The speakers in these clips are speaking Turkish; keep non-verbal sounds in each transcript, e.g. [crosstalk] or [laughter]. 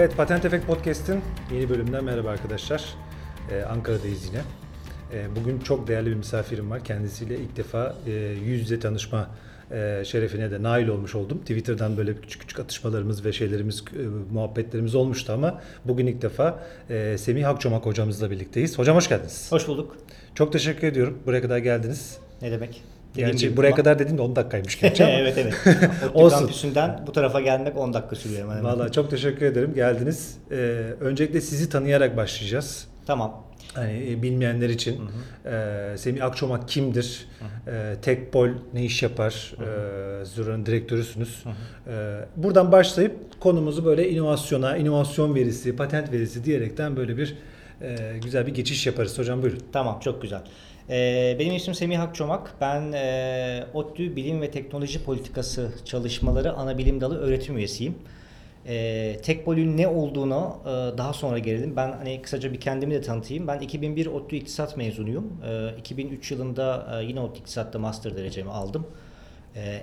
Evet, Patent Efekt Podcast'in yeni bölümünden merhaba arkadaşlar. Ee, Ankara'dayız yine. Ee, bugün çok değerli bir misafirim var. Kendisiyle ilk defa e, yüz yüze tanışma e, şerefine de nail olmuş oldum. Twitter'dan böyle küçük küçük atışmalarımız ve şeylerimiz, e, muhabbetlerimiz olmuştu ama bugün ilk defa e, Semih Akçomak hocamızla birlikteyiz. Hocam hoş geldiniz. Hoş bulduk. Çok teşekkür ediyorum. Buraya kadar geldiniz. Ne demek? Dediğim Gerçi gibi buraya kadar dediğim de 10 dakikaymış gerçi ama. [laughs] evet evet. [laughs] Olsun. Olsun. kampüsünden bu tarafa gelmek 10 dakika sürüyor hemen. hemen. Vallahi çok teşekkür ederim. Geldiniz. Ee, öncelikle sizi tanıyarak başlayacağız. Tamam. Hani e, bilmeyenler için e, Semih Akçomak kimdir? E, Tekpol ne iş yapar? E, Züra'nın direktörüsünüz. E, buradan başlayıp konumuzu böyle inovasyona, inovasyon verisi, patent verisi diyerekten böyle bir e, güzel bir geçiş yaparız. Hocam buyurun. Tamam çok güzel. Ee, benim ismim Semih Akçomak. Ben e, ODTÜ Bilim ve Teknoloji Politikası Çalışmaları Ana Bilim Dalı öğretim üyesiyim. E, Tekpol'ün ne olduğunu e, daha sonra gelelim. Ben hani kısaca bir kendimi de tanıtayım. Ben 2001 ODTÜ İktisat mezunuyum. E, 2003 yılında e, yine ODTÜ İktisat'ta master derecemi aldım.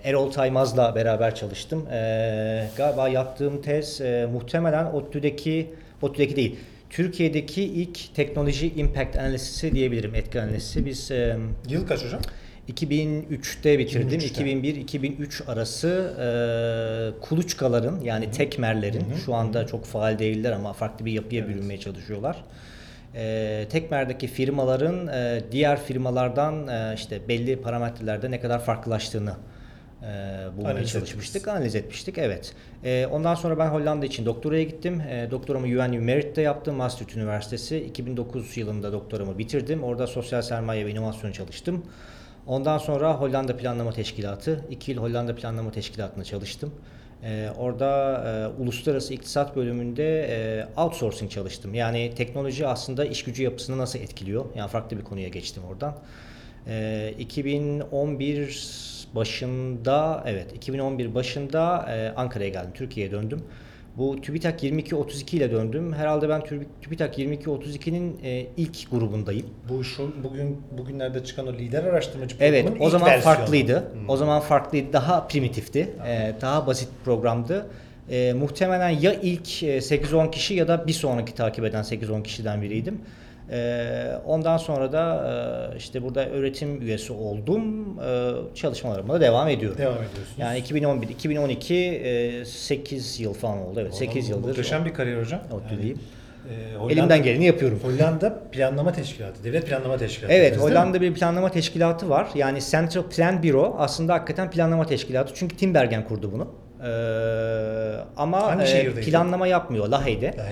Erol Taymaz'la beraber çalıştım. Galiba yaptığım tez muhtemelen ODTÜ'deki, ODTÜ'deki değil, Türkiye'deki ilk teknoloji impact analizisi diyebilirim, etki analizi. Biz e, Yıl kaç hocam? 2003'te bitirdim. 2003'te. 2001-2003 arası e, kuluçkaların yani tekmerlerin şu anda çok faal değiller ama farklı bir yapıya bürünmeye çalışıyorlar. E, tekmerdeki firmaların e, diğer firmalardan e, işte belli parametrelerde ne kadar farklılaştığını e, bulmaya Analiz çalışmıştık, analiz etmiştik. Evet. E, ondan sonra ben Hollanda için doktoraya gittim. E, doktoramı UNU Merit'te yaptım, Maastricht Üniversitesi. 2009 yılında doktoramı bitirdim. Orada sosyal sermaye ve inovasyon çalıştım. Ondan sonra Hollanda Planlama Teşkilatı, 2 yıl Hollanda Planlama Teşkilatı'nda çalıştım. Ee, orada e, uluslararası iktisat bölümünde e, outsourcing çalıştım. Yani teknoloji aslında iş gücü yapısını nasıl etkiliyor? Yani farklı bir konuya geçtim oradan. Ee, 2011 başında, evet 2011 başında e, Ankara'ya geldim, Türkiye'ye döndüm. Bu TÜBİTAK 2232 ile döndüm. Herhalde ben TÜBİ- TÜBİTAK 2232'nin e, ilk grubundayım. Bu şu bugün bugünlerde çıkan o lider araştırmacı Evet, o zaman versiyonu. farklıydı. Hmm. O zaman farklıydı, daha primitifti, e, daha basit programdı. E, muhtemelen ya ilk e, 8-10 kişi ya da bir sonraki takip eden 8-10 kişiden biriydim. E, ondan sonra da e, işte burada öğretim üyesi oldum. E, çalışmalarıma da devam ediyorum. Devam ediyorsunuz. Yani 2011, 2012, e, 8 yıl falan oldu. Evet, 8 yıldır. Muhteşem bir kariyer hocam. ODTÜ'deyim. e, Hollanda- Elimden geleni yapıyorum. Hollanda Planlama Teşkilatı, Devlet Planlama Teşkilatı. Evet? Hollanda bir planlama teşkilatı var. Yani Central Plan Bureau aslında hakikaten planlama teşkilatı. Çünkü Tim Bergen kurdu bunu. Ee, ama e, planlama yapmıyor Lahey'de. Daha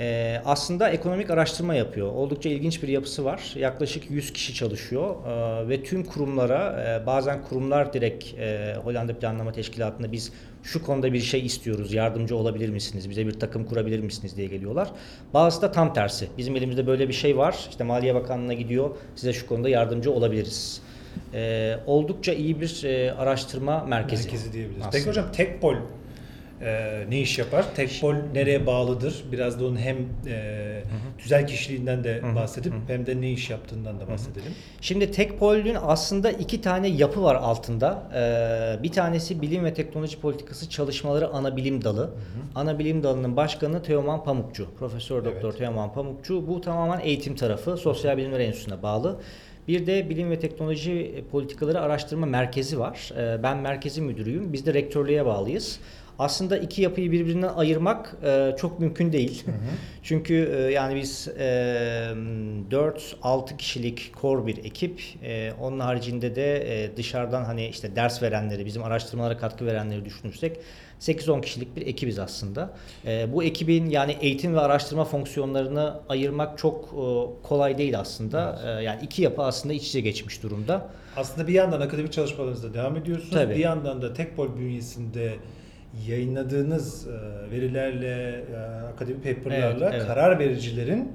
Ee, aslında ekonomik araştırma yapıyor. Oldukça ilginç bir yapısı var. Yaklaşık 100 kişi çalışıyor Ee, ve tüm kurumlara, e, bazen kurumlar direkt e, Hollanda Planlama Teşkilatı'nda biz şu konuda bir şey istiyoruz, yardımcı olabilir misiniz, bize bir takım kurabilir misiniz diye geliyorlar. Bazısı da tam tersi. Bizim elimizde böyle bir şey var, işte Maliye Bakanlığı'na gidiyor, size şu konuda yardımcı olabiliriz. Ee, oldukça iyi bir e, araştırma merkezi. Merkezi diyebiliriz. aslında. Peki hocam Tekpol e, ne iş yapar? Tekpol nereye bağlıdır? Biraz da onun hem e, tüzel kişiliğinden de bahsedip hem de ne iş yaptığından da bahsedelim. Şimdi Tekpol'ün aslında iki tane yapı var altında. Ee, bir tanesi bilim ve teknoloji politikası çalışmaları ana bilim dalı. Ana bilim dalının başkanı Teoman Pamukçu. Profesör Doktor Evet. Teoman Pamukçu. Bu tamamen eğitim tarafı. Sosyal Bilimler Enstitüsü'ne bağlı. Bir de Bilim ve Teknoloji Politikaları Araştırma Merkezi var. Ee, ben merkezi müdürüyüm. Biz de rektörlüğe bağlıyız. Aslında iki yapıyı birbirinden ayırmak e, çok mümkün değil. [laughs] Çünkü e, yani biz e, 4-6 kişilik core bir ekip. E, onun haricinde de e, dışarıdan hani işte ders verenleri, bizim araştırmalara katkı verenleri düşünürsek 8-10 kişilik bir ekibiz aslında. E, bu ekibin yani eğitim ve araştırma fonksiyonlarını ayırmak çok e, kolay değil aslında. E, yani iki yapı aslında iç içe geçmiş durumda. Aslında bir yandan akademik çalışmalarınızda devam ediyorsunuz. Tabii. Bir yandan da Tekpol bünyesinde yayınladığınız e, verilerle, e, akademik paperlarla Evet, evet. karar vericilerin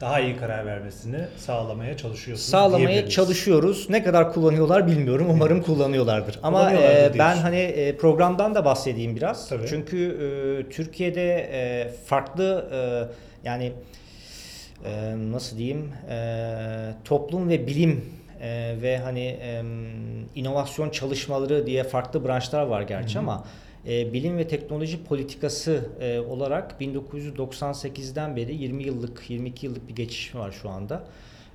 daha iyi karar vermesini sağlamaya çalışıyorsunuz. Sağlamaya çalışıyoruz. Ne kadar kullanıyorlar bilmiyorum. Umarım kullanıyorlardır. Ama e, ben hani e, programdan da bahsedeyim biraz. Tabii. Çünkü e, Türkiye'de e, farklı e, yani e, nasıl diyeyim e, toplum ve bilim e, ve hani e, inovasyon çalışmaları diye farklı branşlar var gerçi ama e, bilim ve teknoloji politikası e, olarak 1998'den beri 20 yıllık, 22 yıllık bir geçiş var şu anda.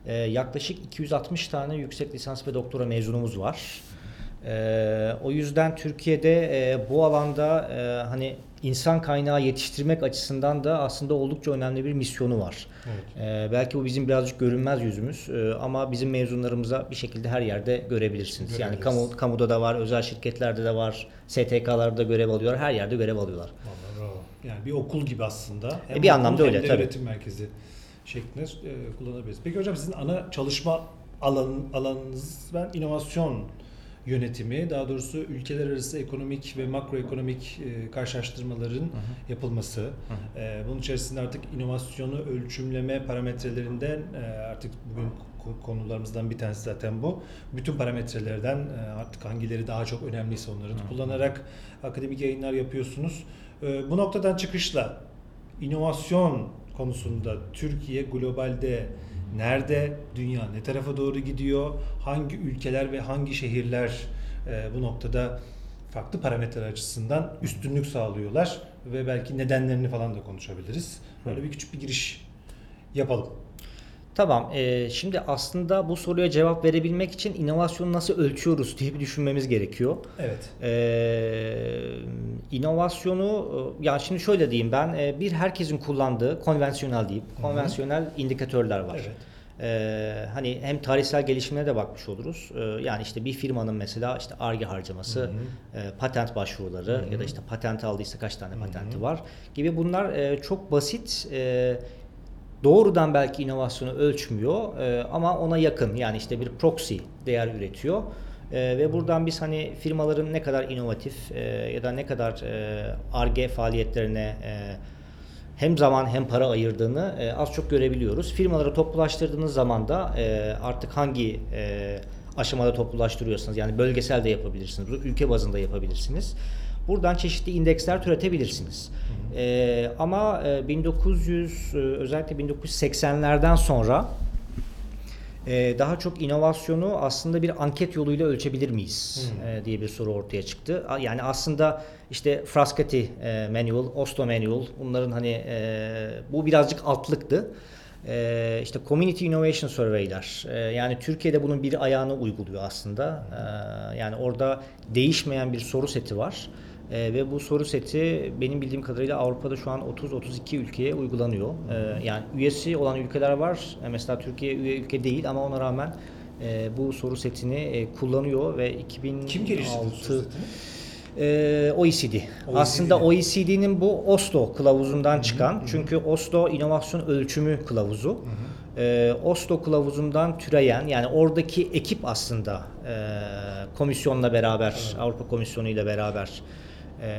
E, yaklaşık 260 tane yüksek lisans ve doktora mezunumuz var. E, o yüzden Türkiye'de e, bu alanda e, hani insan kaynağı yetiştirmek açısından da aslında oldukça önemli bir misyonu var. Evet. E, belki bu bizim birazcık görünmez yüzümüz e, ama bizim mezunlarımıza bir şekilde her yerde görebilirsiniz. Yani kamu kamuda da var, özel şirketlerde de var, STK'larda görev alıyorlar, her yerde görev alıyorlar. Vallahi bravo. Yani bir okul gibi aslında. Hem E, bir anlamda öyle, tabii. üretim merkezi şeklinde e, kullanabiliriz. Peki hocam sizin ana çalışma alan, alanınız ben inovasyon yönetimi, daha doğrusu ülkeler arası ekonomik ve makroekonomik e, karşılaştırmaların yapılması. E, bunun içerisinde artık inovasyonu ölçümleme parametrelerinden e, artık bugün ko- konularımızdan bir tanesi zaten bu. Bütün parametrelerden e, artık hangileri daha çok önemliyse onları kullanarak akademik yayınlar yapıyorsunuz. E, bu noktadan çıkışla inovasyon konusunda Türkiye globalde nerede, dünya ne tarafa doğru gidiyor, hangi ülkeler ve hangi şehirler e, bu noktada farklı parametreler açısından üstünlük sağlıyorlar ve belki nedenlerini falan da konuşabiliriz. Böyle bir küçük bir giriş yapalım. Tamam, e, şimdi aslında bu soruya cevap verebilmek için inovasyonu nasıl ölçüyoruz diye bir düşünmemiz gerekiyor. Evet. Ee, inovasyonu e, ya şimdi şöyle diyeyim ben e, bir herkesin kullandığı konvansiyonel diyeyim konvansiyonel indikatörler var. Evet. Ee, hani hem tarihsel gelişimine de bakmış oluruz. Ee, yani işte bir firmanın mesela işte arge harcaması, e, patent başvuruları ya da işte patent aldıysa kaç tane patenti var gibi bunlar e, çok basit. e, doğrudan belki inovasyonu ölçmüyor e, ama ona yakın yani işte bir proxy değer üretiyor. E, ve buradan biz hani firmaların ne kadar inovatif e, ya da ne kadar e, ARGE faaliyetlerine e, hem zaman hem para ayırdığını e, az çok görebiliyoruz. Firmaları toplulaştırdığınız zaman da e, artık hangi e, aşamada toplulaştırıyorsanız yani bölgesel de yapabilirsiniz, ülke bazında yapabilirsiniz. Buradan çeşitli indeksler türetebilirsiniz. E, ama e, 1900 e, özellikle 1980'lerden sonra e, daha çok inovasyonu aslında bir anket yoluyla ölçebilir miyiz e, diye bir soru ortaya çıktı. Yani aslında işte Frascati e, Manual, Oslo Manual bunların hani e, bu birazcık altlıktı. E, işte Community Innovation Survey'ler e, yani Türkiye'de bunun bir ayağını uyguluyor aslında. E, yani orada değişmeyen bir soru seti var. E, ve bu soru seti benim bildiğim kadarıyla Avrupa'da şu an 30-32 ülkeye uygulanıyor. E, yani üyesi olan ülkeler var. E, mesela Türkiye üye ülke değil ama ona rağmen e, bu soru setini e, kullanıyor ve 2006 Kim geliştirdi soru setini? e, OECD. Aslında OECD'nin bu Oslo kılavuzundan çıkan çünkü Oslo inovasyon ölçümü kılavuzu. E, Oslo kılavuzundan türeyen yani oradaki ekip aslında e, komisyonla beraber Avrupa Komisyonu ile beraber e,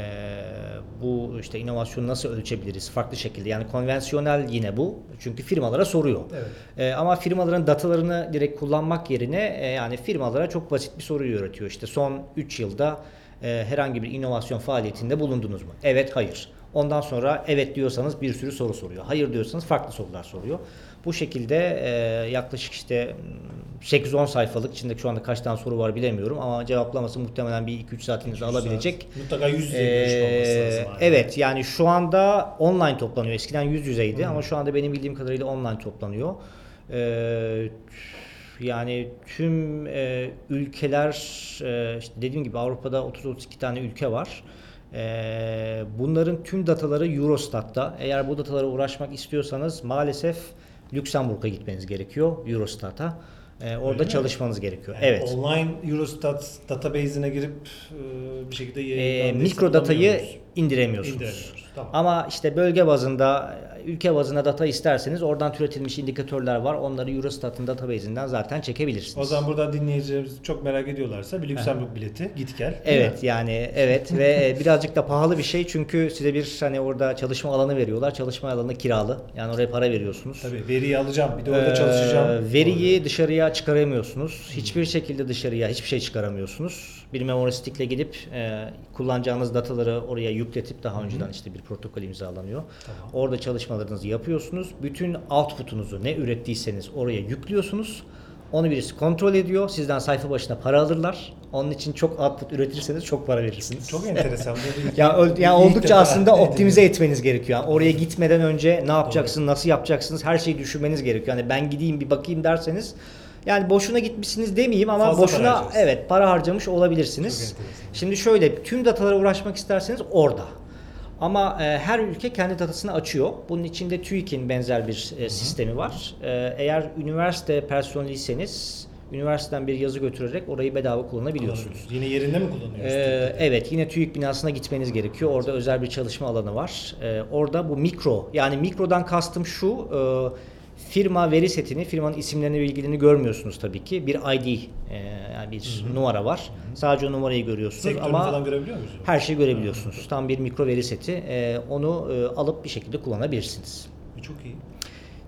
bu işte inovasyonu nasıl ölçebiliriz farklı şekilde yani konvansiyonel yine bu çünkü firmalara soruyor. Evet. E, ama firmaların datalarını direkt kullanmak yerine e, yani firmalara çok basit bir soru üretiyor. İşte son 3 yılda e, herhangi bir inovasyon faaliyetinde bulundunuz mu? Evet, hayır. Ondan sonra evet diyorsanız bir sürü soru soruyor. Hayır diyorsanız farklı sorular soruyor. Bu şekilde e, yaklaşık işte mm, 8-10 sayfalık içinde şu anda kaç tane soru var bilemiyorum ama cevaplaması muhtemelen bir 2-3 saatinizi alabilecek. Mutlaka yüz yüze Ee, lazım. abi. evet yani şu anda online toplanıyor. Eskiden yüz yüzeydi ama şu anda benim bildiğim kadarıyla online toplanıyor. Ee, yani tüm e, ülkeler e, işte dediğim gibi Avrupa'da 30-32 tane ülke var. Ee, bunların tüm dataları Eurostat'ta. Eğer bu datalara uğraşmak istiyorsanız maalesef Lüksemburg'a gitmeniz gerekiyor Eurostat'a. Ee, orada Öyle mi? çalışmanız gerekiyor. Yani evet. Online Eurostat database'ine girip e, bir şekilde yayınlandıysa mikro datayı indiremiyorsunuz. İndiremiyoruz, tamam. Ama işte bölge bazında, ülke bazında data isterseniz oradan türetilmiş indikatörler var. Onları Eurostat'ın database'inden zaten çekebilirsiniz. O zaman burada dinleyicilerimiz çok merak ediyorlarsa bir Lüksemburg bileti git gel. Evet yani evet ve birazcık da pahalı bir şey çünkü size bir hani orada çalışma alanı veriyorlar. Çalışma alanı kiralı. Yani oraya para veriyorsunuz. Tabii veriyi alacağım bir de orada Ee, çalışacağım. Veriyi dışarıya çıkaramıyorsunuz. Hiçbir şekilde dışarıya hiçbir şey çıkaramıyorsunuz. Bir memory stick'le gidip e, kullanacağınız dataları oraya yükletip daha önceden işte bir protokol imzalanıyor. Tamam. Orada çalışmalarınızı yapıyorsunuz. Bütün output'unuzu ne ürettiyseniz oraya yüklüyorsunuz. Onu birisi kontrol ediyor. Sizden sayfa başına para alırlar. Onun için çok output üretirseniz çok para verirsiniz. Çok enteresan. [laughs] Ya, yani ilk oldukça aslında optimize etmeniz gerekiyor. Yani oraya gitmeden önce ne yapacaksınız, nasıl yapacaksınız her şeyi düşünmeniz gerekiyor. Yani ben gideyim bir bakayım derseniz yani boşuna gitmişsiniz demeyeyim ama Fazla para boşuna harcarsınız. evet para harcamış olabilirsiniz. Şimdi şöyle tüm datalara uğraşmak isterseniz orada. Ama e, her ülke kendi datasını açıyor. Bunun içinde TÜİK'in benzer bir e, sistemi var. E, eğer üniversite personeliyseniz üniversiteden bir yazı götürerek orayı bedava kullanabiliyorsunuz. Yine yerinde mi kullanıyorsunuz? Ee, evet yine TÜİK binasına gitmeniz gerekiyor. Orada özel bir çalışma alanı var. Ee, orada bu mikro yani mikrodan kastım şu e, firma veri setini firmanın isimlerini bilgilerini görmüyorsunuz tabii ki. Bir ID e, yani bir numara var. Sadece o numarayı görüyorsunuz Sektörünü ama falan görebiliyor musunuz? her şeyi görebiliyorsunuz. Tam bir mikro veri seti. Ee, onu e, alıp bir şekilde kullanabilirsiniz. Çok iyi.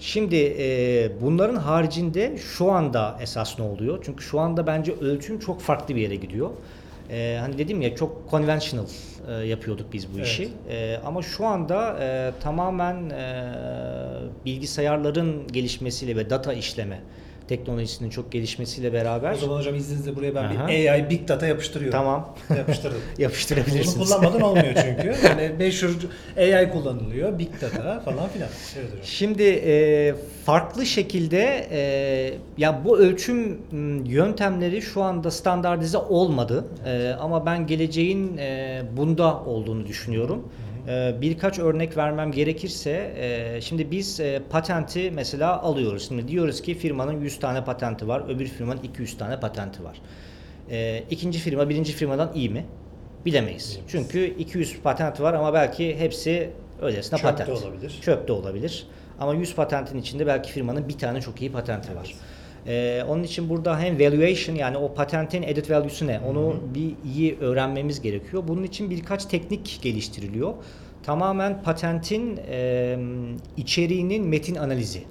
Şimdi e, bunların haricinde şu anda esas ne oluyor? Çünkü şu anda bence ölçüm çok farklı bir yere gidiyor. E, hani dedim ya çok conventional e, yapıyorduk biz bu Evet. işi. E, ama şu anda e, tamamen e, bilgisayarların gelişmesiyle ve data işleme teknolojisinin çok gelişmesiyle beraber O zaman hocam izninizle buraya ben Aha. bir AI Big Data yapıştırıyorum. tamam [laughs] Yapıştırdım. [laughs] Bunu yapıştırabilirsiniz. kullanmadan olmuyor [laughs] çünkü. Yani meşhur AI kullanılıyor. Big Data falan filan. Evet hocam. Şimdi e, farklı şekilde e, ya bu ölçüm m, yöntemleri şu anda standartize olmadı E, ama ben geleceğin e, bunda olduğunu düşünüyorum. E, birkaç örnek vermem gerekirse e, şimdi biz e, patenti mesela alıyoruz. Şimdi diyoruz ki firmanın 100 tane patenti var, öbür firmanın 200 tane patenti var. E, ikinci firma birinci firmadan iyi mi? Bilemeyiz. Çünkü 200 patent var ama belki hepsi öylesine Çöp de patent. olabilir. Çöp de olabilir. Ama 100 patentin içinde belki firmanın bir tane çok iyi patenti var. Ee, onun için burada hem valuation yani o patentin added value'su ne onu bir iyi öğrenmemiz gerekiyor. Bunun için birkaç teknik geliştiriliyor. Tamamen patentin e, içeriğinin metin analizi.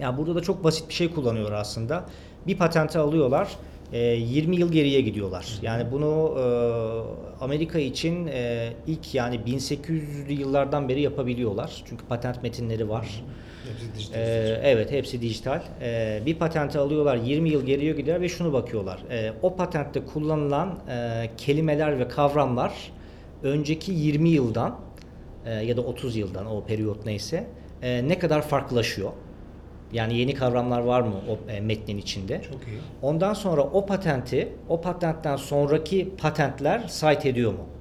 Yani burada da çok basit bir şey kullanıyor aslında. Bir patenti alıyorlar, e, 20 yıl geriye gidiyorlar. Yani bunu e, Amerika için e, ilk yani 1800'lü yıllardan beri yapabiliyorlar. Çünkü patent metinleri var. Hepsi dijital. Ee, evet hepsi dijital. Ee, bir patenti alıyorlar 20 yıl geriye gider ve şunu bakıyorlar. Ee, o patentte kullanılan e, kelimeler ve kavramlar önceki 20 yıldan e, ya da 30 yıldan o periyot neyse e, ne kadar farklılaşıyor. Yani yeni kavramlar var mı o e, metnin içinde? Çok iyi. Ondan sonra o patenti, o patentten sonraki patentler cite ediyor mu?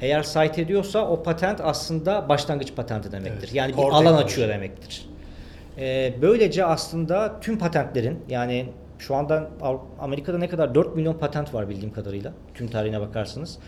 Eğer cite ediyorsa o patent aslında başlangıç patenti demektir. Evet, Yani bir alan teknoloji. açıyor demektir. Ee, böylece aslında tüm patentlerin yani şu anda Amerika'da ne kadar 4 milyon patent var bildiğim kadarıyla tüm tarihine bakarsanız.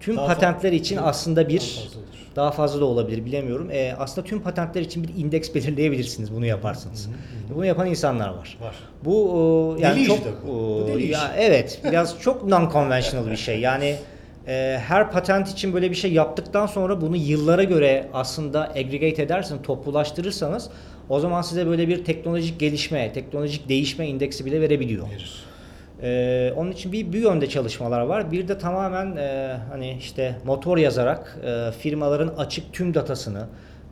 Tüm Daha patentler fa- için daha aslında bir fazla olur. daha fazla da olabilir bilemiyorum. Ee, aslında tüm patentler için bir indeks [laughs] belirleyebilirsiniz bunu yaparsanız. Bunu yapan insanlar var. Var. Bu e, yani Deli çok de bu. Bu deli ya işi. evet biraz çok non-conventional bir şey. Yani [laughs] e, her patent için böyle bir şey yaptıktan sonra bunu yıllara göre aslında aggregate ederseniz, toplulaştırırsanız o zaman size böyle bir teknolojik gelişme, teknolojik değişme indeksi bile verebiliyor. Verir. Ee, onun için bir bu yönde çalışmalar var. Bir de tamamen e, hani işte motor yazarak e, firmaların açık tüm datasını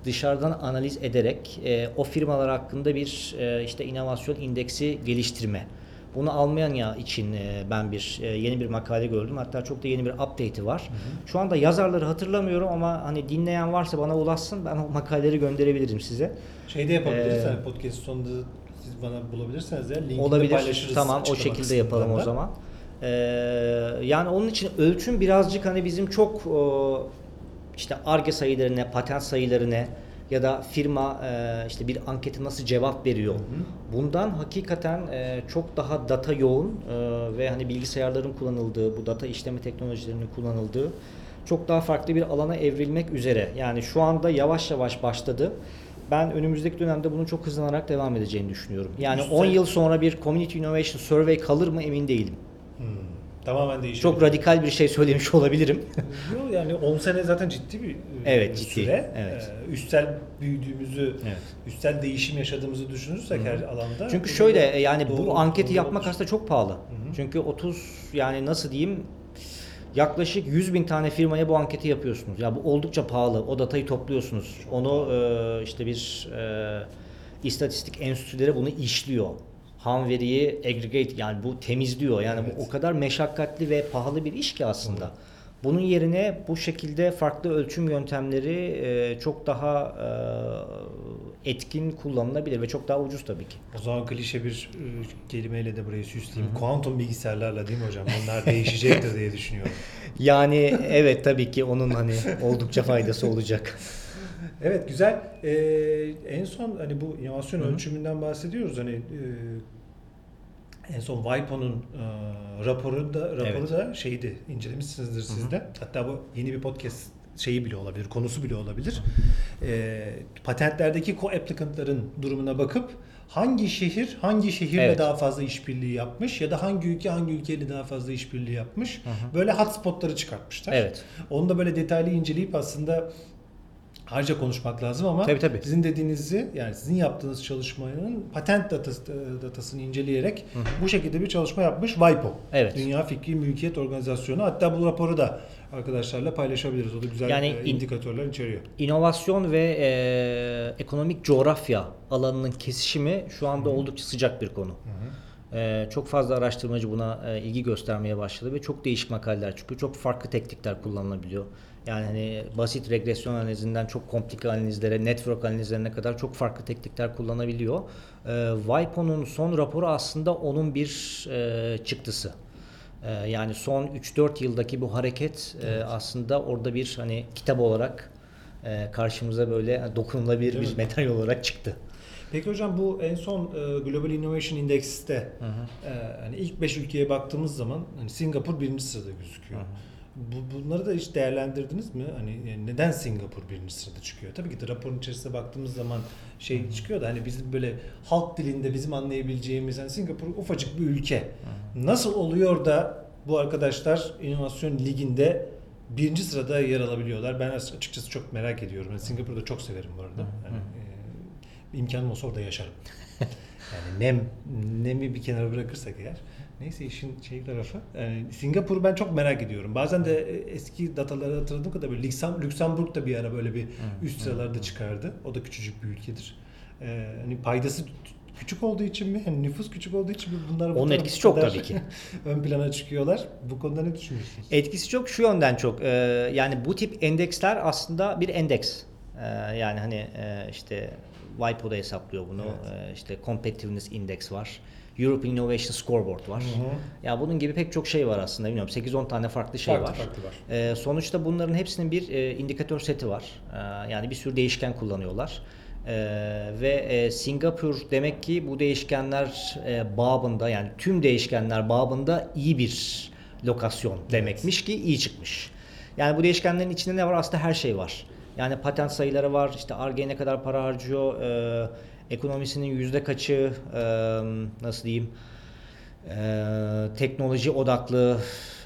dışarıdan analiz ederek e, o firmalar hakkında bir e, işte inovasyon indeksi geliştirme. Bunu Almanya için e, ben bir e, yeni bir makale gördüm. Hatta çok da yeni bir update'i var. Şu anda yazarları hatırlamıyorum ama hani dinleyen varsa bana ulaşsın. Ben o makaleleri gönderebilirim size. Şeyde yapabiliriz. Ee, podcast sonunda siz bana bulabilirseniz ya linkini Olabilir. paylaşırız. Tamam o şekilde yapalım o zaman. Ee, yani onun için ölçüm birazcık hani bizim çok işte arge sayıları ne, patent sayıları ne ya da firma e, işte bir ankete nasıl cevap veriyor. Bundan hakikaten e, çok daha data yoğun e, ve hani bilgisayarların kullanıldığı, bu data işleme teknolojilerinin kullanıldığı çok daha farklı bir alana evrilmek üzere. Yani şu anda yavaş yavaş başladı. Ben önümüzdeki dönemde bunun çok hızlanarak devam edeceğini düşünüyorum. Yani Güzel. 10 yıl sonra bir Community Innovation Survey kalır mı emin değilim. Tamamen değişir. Çok radikal bir şey söylemiş olabilirim. Yok yani 10 sene zaten ciddi bir e, Evet, ciddi. süre. Evet. Ee, üstel büyüdüğümüzü, Evet. üstel değişim yaşadığımızı düşünürsek her alanda. Çünkü şöyle e, yani doğru- bu anketi doğru yapmak olur. aslında çok pahalı. Çünkü 30 yani nasıl diyeyim yaklaşık 100 bin tane firmaya bu anketi yapıyorsunuz. Ya bu oldukça pahalı. O datayı topluyorsunuz. Onu e, işte bir e, istatistik enstitüleri bunu işliyor. Ham veriyi aggregate yani bu temizliyor. Yani Evet. bu o kadar meşakkatli ve pahalı bir iş ki aslında. Bunun yerine bu şekilde farklı ölçüm yöntemleri e, çok daha e, etkin kullanılabilir ve çok daha ucuz tabii ki. O zaman klişe bir e, kelimeyle de burayı süsleyeyim. Kuantum bilgisayarlarla değil mi hocam? Onlar değişecektir diye düşünüyorum. [laughs] Yani evet tabii ki onun hani oldukça faydası olacak. Evet güzel. Ee, en son hani bu inovasyon ölçümünden bahsediyoruz. Hani e, en son WIPO'nun e, raporu da raporu Evet. da şeydi incelemişsinizdir siz de. Hatta bu yeni bir podcast şeyi bile olabilir, konusu bile olabilir. Ee, patentlerdeki co-applicant'ların durumuna bakıp hangi şehir hangi şehirle Evet. daha fazla işbirliği yapmış ya da hangi ülke hangi ülkeyle daha fazla işbirliği yapmış. Böyle hotspotları çıkartmışlar. Evet. Onu da böyle detaylı inceleyip aslında harca konuşmak lazım ama Tabii, tabii. sizin dediğinizi yani sizin yaptığınız çalışmanın patent datası, datasını inceleyerek bu şekilde bir çalışma yapmış WIPO. Evet. Dünya Fikri Mülkiyet Organizasyonu. Hatta bu raporu da arkadaşlarla paylaşabiliriz. O da güzel Yani e, in- indikatörler içeriyor. İnovasyon ve e, ekonomik coğrafya alanının kesişimi şu anda oldukça sıcak bir konu. E, çok fazla araştırmacı buna e, ilgi göstermeye başladı ve çok değişik makaleler çıkıyor. Çok farklı teknikler kullanılabiliyor. Yani hani basit regresyon analizinden çok komplike analizlere, network analizlerine kadar çok farklı teknikler kullanabiliyor. E, WIPO'nun son raporu aslında onun bir e, çıktısı. E, yani son 3-4 yıldaki bu hareket e, aslında orada bir hani kitap olarak e, karşımıza böyle dokunulabilir Değil bir mi? materyal olarak çıktı. Peki hocam bu en son e, Global Innovation Index'te e, hani ilk 5 ülkeye baktığımız zaman hani Singapur birinci sırada gözüküyor. Bu, bunları da hiç değerlendirdiniz mi? Hani neden Singapur birinci sırada çıkıyor? Tabii ki de raporun içerisine baktığımız zaman şey çıkıyor da hani bizim böyle halk dilinde bizim anlayabileceğimiz hani Singapur ufacık bir ülke. Nasıl oluyor da bu arkadaşlar inovasyon liginde birinci sırada yer alabiliyorlar? Ben açıkçası çok merak ediyorum. Yani Singapur'u da çok severim bu arada. Yani, e, imkanım olsa orada yaşarım. Yani nem nemi bir kenara bırakırsak eğer. Neyse işin şey tarafı. Yani Singapur'u ben çok merak ediyorum. Bazen de e, eski dataları hatırladığım kadar böyle Lüksem, Lüksemburg da bir ara böyle bir üst sıralarda çıkardı. O da küçücük bir ülkedir. Ee, hani paydası küçük olduğu için mi? Hani nüfus küçük olduğu için mi bunlar bu Onun kadar- etkisi çok tabii ki. [laughs] ön plana çıkıyorlar. Bu konuda ne düşünüyorsunuz? Etkisi çok şu yönden çok. e, yani bu tip endeksler aslında bir endeks. E, yani hani e, işte WIPO da hesaplıyor bunu. E, işte Competitiveness Index var. European Innovation Scoreboard var. Hı hı. Ya bunun gibi pek çok şey var aslında. Bilmiyorum 8-10 tane farklı şey Farklı var. farklı var. E, sonuçta bunların hepsinin bir e, indikatör seti var. E, yani bir sürü değişken kullanıyorlar. E, ve e, Singapur demek ki bu değişkenler e, babında yani tüm değişkenler babında iyi bir lokasyon demekmiş ki iyi çıkmış. Yani bu değişkenlerin içinde ne var? Aslında her şey var. Yani patent sayıları var, işte Ar-Ge ne kadar para harcıyor, e, ekonomisinin yüzde kaçı, e, nasıl diyeyim, e, teknoloji odaklı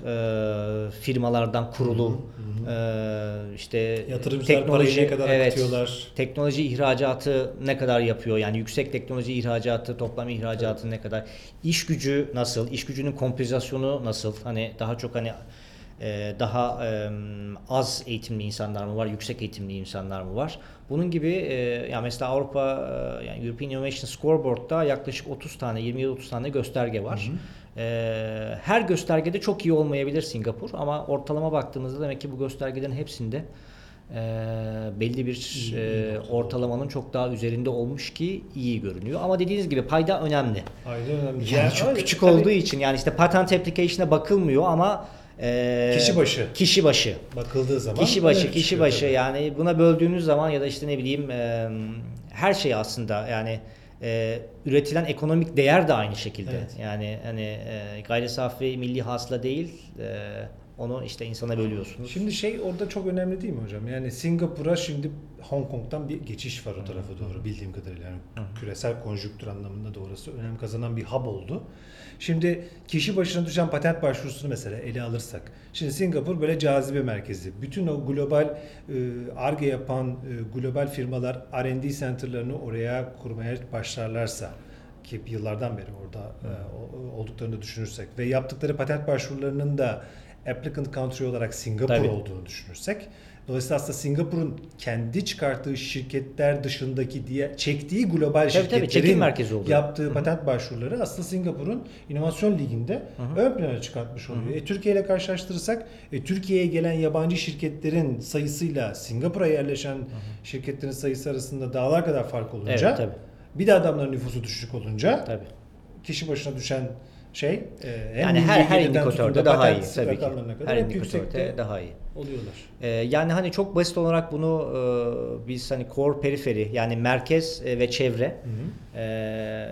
e, firmalardan kurulu, e, işte Yatırımcılar parayı ne kadar akıtıyorlar? teknoloji ihracatı ne kadar yapıyor? Yani yüksek teknoloji ihracatı, toplam ihracatı ne kadar? İş gücü nasıl? İş gücünün kompozisyonu nasıl? Hani daha çok hani daha az eğitimli insanlar mı var, yüksek eğitimli insanlar mı var? Bunun gibi e, yani mesela Avrupa e, yani European Innovation Scoreboard'da yaklaşık 30 tane, 27-30 tane gösterge var. E, her göstergede çok iyi olmayabilir Singapur ama ortalama baktığımızda demek ki bu göstergelerin hepsinde e, belli bir e, ortalamanın çok daha üzerinde olmuş ki iyi görünüyor. Ama dediğiniz gibi payda önemli. Aynen önemli. Yani çok öyle, küçük tabii olduğu için yani işte patent application'a bakılmıyor ama e, Kişi başı. kişi başı bakıldığı zaman kişi başı kişi başı tabii. yani buna böldüğünüz zaman ya da işte ne bileyim e, her şey aslında yani e, üretilen ekonomik değer de aynı şekilde. Evet. Yani hani e, gayri safi milli hasıla değil e, onu işte insana bölüyorsunuz. Şimdi şey orada çok önemli değil mi hocam? Yani Singapur'a şimdi Hong Kong'dan bir geçiş var o tarafa doğru bildiğim kadarıyla. Yani küresel konjüktür anlamında da orası önem kazanan bir hub oldu. Şimdi kişi başına düşen patent başvurusunu mesela ele alırsak. Şimdi Singapur böyle cazibe merkezi. Bütün o global e, ARGE yapan e, global firmalar R&D center'larını oraya kurmaya başlarlarsa ki yıllardan beri orada e, olduklarını düşünürsek ve yaptıkları patent başvurularının da applicant country olarak Singapur Tabii. olduğunu düşünürsek Dolayısıyla aslında Singapur'un kendi çıkarttığı şirketler dışındaki diye çektiği global Tabii, tabii, şirketlerin çekim merkezi oluyor. yaptığı patent başvuruları aslında Singapur'un inovasyon liginde ön plana çıkartmış oluyor. E, Türkiye ile karşılaştırırsak e, Türkiye'ye gelen yabancı şirketlerin sayısıyla Singapur'a yerleşen şirketlerin sayısı arasında dağlar kadar fark olunca Evet, tabii. bir de adamların nüfusu düşük olunca Tabii. kişi başına düşen şey e, hem Yani her her indikatörde da daha iyi tabii ki. Her indikatörde daha iyi. oluyorlar. Ee, yani hani çok basit olarak bunu e, biz hani core periferi yani merkez e, ve çevre e,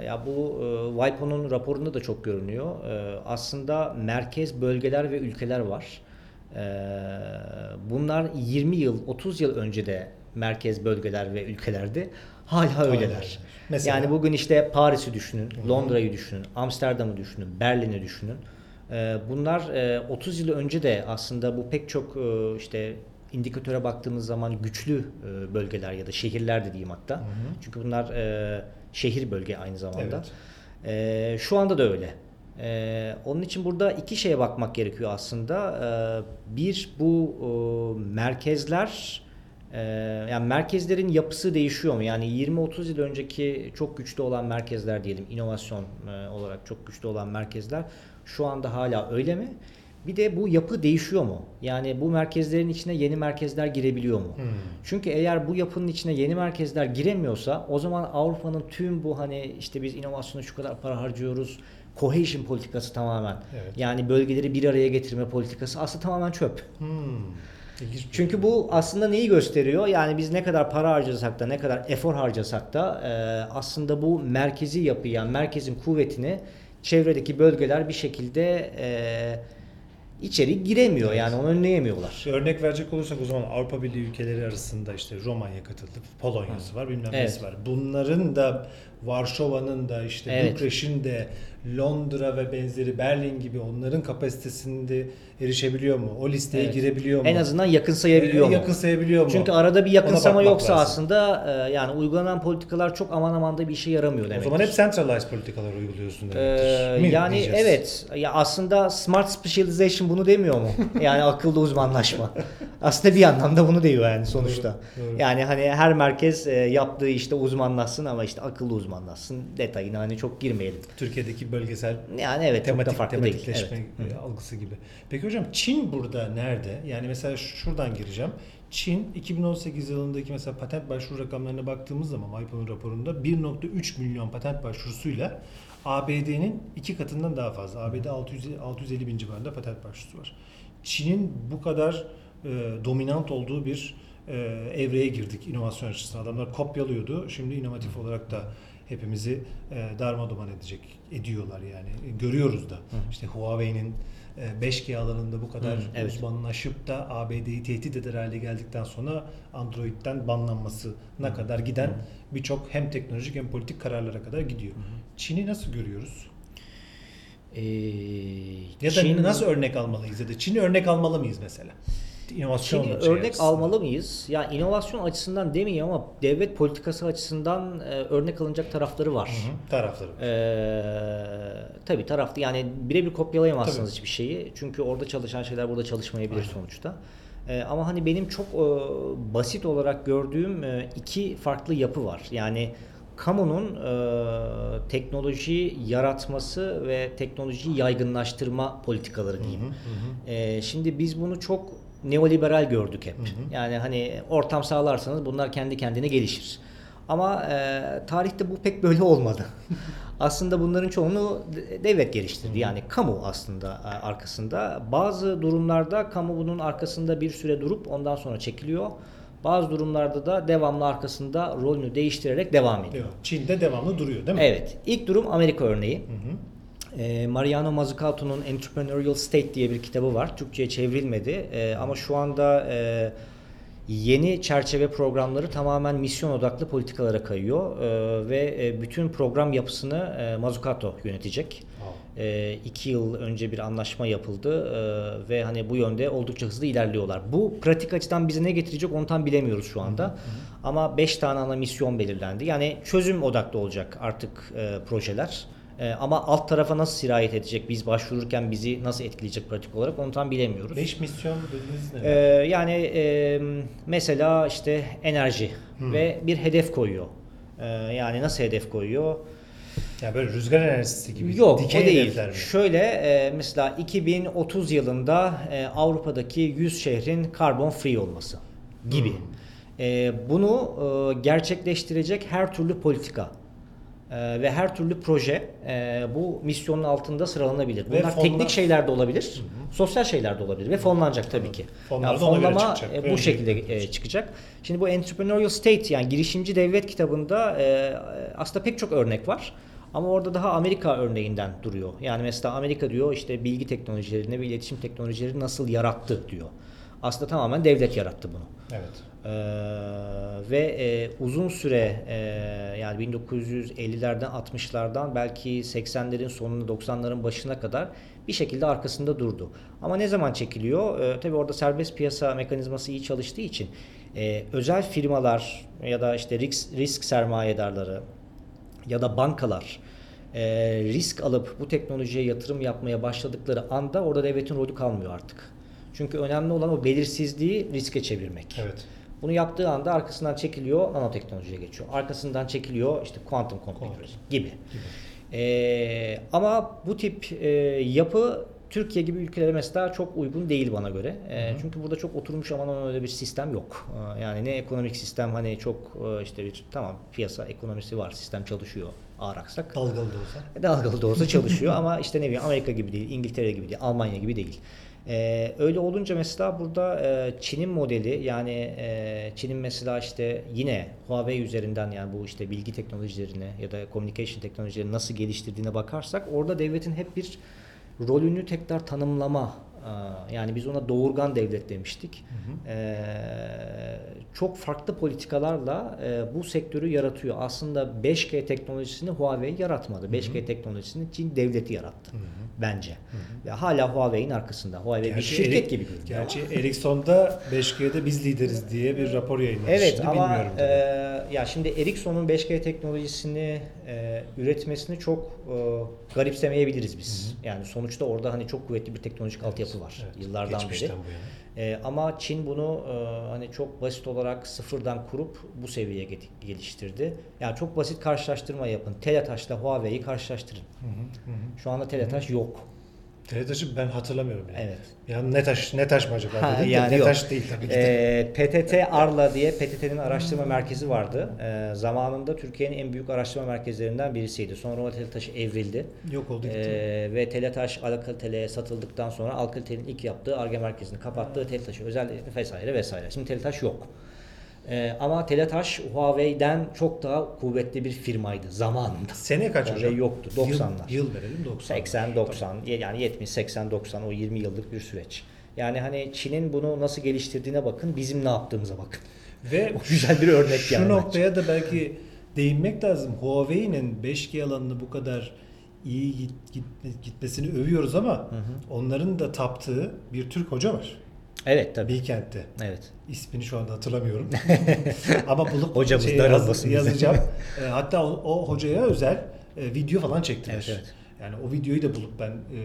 ya bu e, WIPO'nun raporunda da çok görünüyor. E, aslında merkez bölgeler ve ülkeler var. E, bunlar 20 yıl 30 yıl önce de merkez bölgeler ve ülkelerdi. Hala öyleler. Mesela? Yani bugün işte Paris'i düşünün, Londra'yı düşünün, Amsterdam'ı düşünün, Berlin'i düşünün. Ee, Bunlar e, 30 yıl önce de aslında bu pek çok e, işte indikatöre baktığımız zaman güçlü e, bölgeler ya da şehirler de diyeyim hatta. Çünkü bunlar e, şehir bölge aynı zamanda. E, Şu anda da öyle. E, Onun için burada iki şeye bakmak gerekiyor aslında. E, Bir bu e, merkezler ee, yani merkezlerin yapısı değişiyor mu? Yani 20-30 yıl önceki çok güçlü olan merkezler diyelim, inovasyon e, olarak çok güçlü olan merkezler şu anda hala öyle mi? Bir de bu yapı değişiyor mu? Yani bu merkezlerin içine yeni merkezler girebiliyor mu? Çünkü eğer bu yapının içine yeni merkezler giremiyorsa o zaman Avrupa'nın tüm bu hani işte biz inovasyona şu kadar para harcıyoruz, cohesion politikası tamamen. Evet. Yani bölgeleri bir araya getirme politikası aslında tamamen çöp. Hmm. İlginç Çünkü bu aslında neyi gösteriyor? Yani biz ne kadar para harcasak da ne kadar efor harcasak da e, aslında bu merkezi yapıyı yani merkezin kuvvetini çevredeki bölgeler bir şekilde e, içeri giremiyor. Yani onu önleyemiyorlar. Örnek verecek olursak o zaman Avrupa Birliği ülkeleri arasında işte Romanya katıldı, Polonya'sı var, bilmem Evet. nesi var. Bunların da Varşova'nın da işte Evet. Bükreş'in de Londra ve benzeri Berlin gibi onların kapasitesinde erişebiliyor mu? O listeye Evet. girebiliyor mu? En azından yakın sayabiliyor Ee, mu? Yakın sayabiliyor mu? Çünkü arada bir yakınsama yoksa lazım. aslında e, yani uygulanan politikalar çok aman aman da bir işe yaramıyor O demek. zaman hep centralized politikalar uyguluyorsun Ee, demektir. mi yani diyeceğiz? evet ya aslında smart specialization bunu demiyor mu? [laughs] Yani akıllı uzmanlaşma. Aslında bir anlamda bunu diyor yani sonuçta. Doğru, doğru. Yani hani her merkez e, yaptığı işte uzmanlaşsın ama işte akıllı uzmanlaşsın. Detayına hani çok girmeyelim. Türkiye'deki bölgesel Yani evet çok da tematik farklı değil. tematikleşme Evet. e, algısı gibi. Peki hocam Çin burada nerede? Yani mesela şuradan gireceğim. Çin 2018 yılındaki mesela patent başvuru rakamlarına baktığımız zaman WIPO'nun raporunda 1.3 milyon patent başvurusuyla ABD'nin iki katından daha fazla. ABD 600, 650 bin civarında patent başvurusu var. Çin'in bu kadar e, dominant olduğu bir e, evreye girdik inovasyon açısından. Adamlar kopyalıyordu. Şimdi inovatif olarak da hepimizi e, darmadağın edecek ediyorlar yani. E, görüyoruz da. İşte Huawei'nin e, 5G alanında bu kadar Hı, evet. uzmanlaşıp da ABD'yi tehdit eder hale geldikten sonra Android'den banlanmasına kadar giden birçok hem teknolojik hem politik kararlara kadar gidiyor. Çin'i nasıl görüyoruz? Ee, Ya da Çin- nasıl örnek almalıyız ya da Çin'i örnek almalı mıyız mesela? İnovasyon Çin'i şey örnek açısından. almalı mıyız? Ya inovasyon açısından demeyeyim ama devlet politikası açısından e, örnek alınacak tarafları var. Hı hı, tarafları. var. Ee, tabii tarafta yani birebir kopyalayamazsınız Tabii. hiçbir şeyi. Çünkü orada çalışan şeyler burada çalışmayabilir Aynen. sonuçta. Ee, ama hani benim çok e, basit olarak gördüğüm e, iki farklı yapı var. Yani kamunun e, teknoloji yaratması ve teknolojiyi yaygınlaştırma politikaları diyeyim. Hı hı, hı. Ee, şimdi biz bunu çok neoliberal gördük hep. Yani hani ortam sağlarsanız bunlar kendi kendine gelişir. Ama e, tarihte bu pek böyle olmadı. [laughs] aslında bunların çoğunu de- devlet geliştirdi. Yani kamu aslında e, arkasında. Bazı durumlarda kamu bunun arkasında bir süre durup ondan sonra çekiliyor. Bazı durumlarda da devamlı arkasında rolünü değiştirerek devam ediyor. Çin'de devamlı duruyor değil mi? Evet. İlk durum Amerika örneği. Hı hı. E, Mariano Mazzucato'nun Entrepreneurial State diye bir kitabı var. Türkçe'ye çevrilmedi. E, ama şu anda e, yeni çerçeve programları tamamen misyon odaklı politikalara kayıyor. E, ve e, bütün program yapısını e, Mazzucato yönetecek. Wow. E, iki yıl önce bir anlaşma yapıldı e, ve hani bu yönde oldukça hızlı ilerliyorlar. Bu pratik açıdan bize ne getirecek onu tam bilemiyoruz şu anda. Ama 5 tane ana misyon belirlendi. Yani çözüm odaklı olacak artık e, projeler. E, ama alt tarafa nasıl sirayet edecek, biz başvururken bizi nasıl etkileyecek pratik olarak onu tam bilemiyoruz. 5 misyon dediniz ne? Ee, yani e, mesela işte enerji ve bir hedef koyuyor. Ee, yani nasıl hedef koyuyor? yani böyle rüzgar enerjisi gibi. Yok dikey o değil. mi? Şöyle e, mesela 2030 yılında e, Avrupa'daki 100 şehrin karbon free olması gibi. Hmm. E, bunu e, gerçekleştirecek her türlü politika e, ve her türlü proje e, bu misyonun altında sıralanabilir. Bunlar fonlar- teknik şeyler de olabilir, sosyal şeyler de olabilir ve fonlanacak tabii ki. Fonlar Yani fonlama e, bu şekilde e, çıkacak. çıkacak. Şimdi bu Entrepreneurial State yani girişimci devlet kitabında e, aslında pek çok örnek var. Ama orada daha Amerika örneğinden duruyor. Yani mesela Amerika diyor işte bilgi teknolojilerini ve iletişim teknolojileri nasıl yarattı diyor. Aslında tamamen devlet yarattı bunu. Evet. Ee, ve e, uzun süre e, yani 1950'lerden 60'lardan belki 80'lerin sonuna 90'ların başına kadar bir şekilde arkasında durdu. Ama ne zaman çekiliyor? Ee, tabii orada serbest piyasa mekanizması iyi çalıştığı için e, özel firmalar ya da işte risk, risk sermayedarları ya da bankalar e, risk alıp bu teknolojiye yatırım yapmaya başladıkları anda orada devletin rolü kalmıyor artık. Çünkü önemli olan o belirsizliği riske çevirmek. Evet. Bunu yaptığı anda arkasından çekiliyor, nanoteknolojiye geçiyor. Arkasından çekiliyor işte quantum computer Quantum. gibi. Ee, ama bu tip e, yapı Türkiye gibi ülkelere mesela çok uygun değil bana göre. Ee, çünkü burada çok oturmuş aman öyle bir sistem yok. Ee, yani ne ekonomik sistem hani çok e, işte bir tamam piyasa ekonomisi var, sistem çalışıyor ağır aksak. Dalgalı da olsa. Dalgalı da olsa çalışıyor [laughs] ama işte ne bileyim Amerika gibi değil, İngiltere gibi değil, Almanya gibi değil. Ee, öyle olunca mesela burada e, Çin'in modeli yani e, Çin'in mesela işte yine Huawei üzerinden yani bu işte bilgi teknolojilerini ya da communication teknolojilerini nasıl geliştirdiğine bakarsak orada devletin hep bir rolünü tekrar tanımlama yani biz ona doğurgan devlet demiştik. Ee, çok farklı politikalarla e, bu sektörü yaratıyor. Aslında 5G teknolojisini Huawei yaratmadı. 5G teknolojisini Çin devleti yarattı bence. Ve hala Huawei'nin arkasında. Huawei bir Gerçi şirket Eri- gibi görünüyor. Gerçi Ericsson'da 5G'de biz lideriz diye bir rapor yayınladı. Evet Şimdi ama bilmiyorum e, ya şimdi Ericsson'un 5G teknolojisini e, üretmesini çok e, garipsemeyebiliriz biz. Yani sonuçta orada hani çok kuvvetli bir teknolojik altyapı var Evet, yıllardan geçmişten beri. bu yana. E, ama Çin bunu e, hani çok basit olarak sıfırdan kurup bu seviyeye geliştirdi. Yani çok basit karşılaştırma yapın. Teletaş'la Huawei'yi karşılaştırın. Şu anda Teletaş yok. Teletaş'ı ben hatırlamıyorum yani. Evet. Ya ne taş ne taş mı acaba Ha, dedim de yani ne yok. taş değil tabii ki de. Ee, PTT Arla diye PTT'nin araştırma merkezi vardı. Ee, zamanında Türkiye'nin en büyük araştırma merkezlerinden birisiydi. Sonra o Teletaş evrildi. Yok oldu gitti. Ee, ve Teletaş Alcatel'e satıldıktan sonra Alcatel'in ilk yaptığı Arge merkezini kapattığı Teletaş'ı özel vesaire vesaire. Şimdi Teletaş yok. Ee, ama Teletaş Huawei'den çok daha kuvvetli bir firmaydı zamanında. Sene kaç Huawei hocam? yoktu. Yıl- 90'lar. Yıl, verelim 90. 80 90 yani 70 80 90 o 20 yıllık bir süreç. Yani hani Çin'in bunu nasıl geliştirdiğine bakın, bizim ne yaptığımıza bakın. Ve [laughs] O güzel bir örnek şu yani bence. noktaya da belki değinmek lazım. Huawei'nin 5G alanını bu kadar iyi git, git- gitmesini övüyoruz ama onların da taptığı bir Türk hoca var. Evet tabii. Bilkent'te. Evet. İsmini şu anda hatırlamıyorum. [laughs] Ama bulup Hocamız şey yaz- yazacağım. [laughs] E, hatta o, o hocaya özel e, video falan çektiler. Evet, evet. Yani o videoyu da bulup ben e,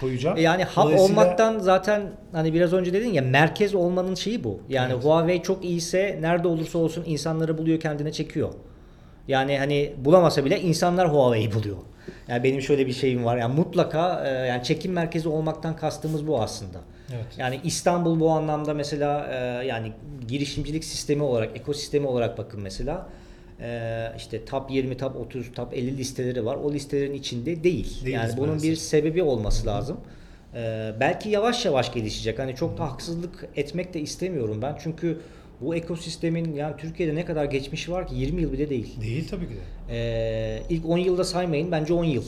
koyacağım. E Yani hub Dolayısıyla- olmaktan zaten hani biraz önce dedin ya merkez olmanın şeyi bu. Yani Evet. Huawei çok iyiyse nerede olursa olsun insanları buluyor kendine çekiyor. Yani hani bulamasa bile insanlar Huawei'yi buluyor. Yani benim şöyle bir şeyim var. Yani mutlaka e, yani çekim merkezi olmaktan kastımız bu aslında. Evet. Yani İstanbul bu anlamda mesela e, yani girişimcilik sistemi olarak, ekosistemi olarak bakın mesela. E, işte top 20, top 30, top 50 listeleri var. O listelerin içinde değil. Değiliz yani bunun maalesef. bir sebebi olması lazım. E, belki yavaş yavaş gelişecek. Hani çok da haksızlık etmek de istemiyorum ben. Çünkü bu ekosistemin yani Türkiye'de ne kadar geçmişi var ki 20 yıl bile değil. Değil tabii ki de. Ee, ilk 10 yılda saymayın bence 10 yıl.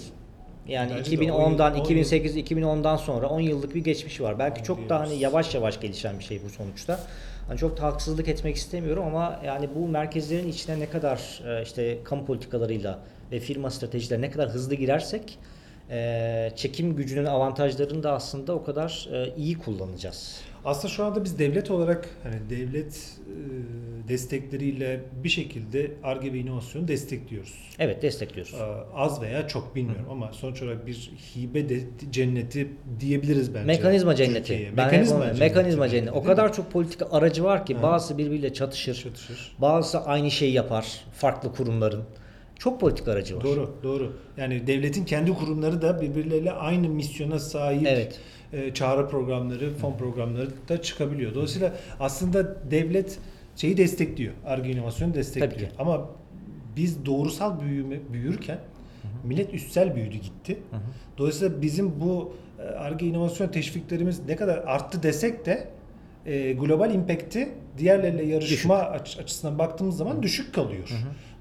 Yani Bence de 2010'dan 10 yıl- 2008 2010'dan sonra 10 yıllık bir geçmişi var. Belki çok da hani yavaş yavaş gelişen bir şey bu sonuçta. Hani çok da haksızlık etmek istemiyorum ama yani bu merkezlerin içine ne kadar e, işte kamu politikalarıyla ve firma stratejiler ne kadar hızlı girersek e, çekim gücünün avantajlarını da aslında o kadar e, iyi kullanacağız. Aslında şu anda biz devlet olarak hani devlet e, destekleriyle bir şekilde ARGE ve inovasyonu destekliyoruz. Evet destekliyoruz. Ee, Az veya çok bilmiyorum ama sonuç olarak bir hibe de cenneti diyebiliriz bence. Mekanizma cenneti. Türkiye'ye. Ben Mekanizma, onu- cenneti. mekanizma belki, cenneti. O kadar mi? çok politika aracı var ki Ha. bazısı birbiriyle çatışır. Çatışır. Bazısı aynı şeyi yapar farklı kurumların. Çok politika aracı var. Doğru, doğru. Yani devletin kendi kurumları da birbirleriyle aynı misyona sahip Evet. E, çağrı programları, fon programları da çıkabiliyor. Dolayısıyla aslında devlet şeyi destekliyor. Arge inovasyonu destekliyor. Tabii ki. Ama biz doğrusal büyüme, büyürken millet üstsel büyüdü gitti. Dolayısıyla bizim bu e, Arge inovasyon teşviklerimiz ne kadar arttı desek de e, global impact'i diğerleriyle yarışma aç- açısından baktığımız zaman düşük kalıyor.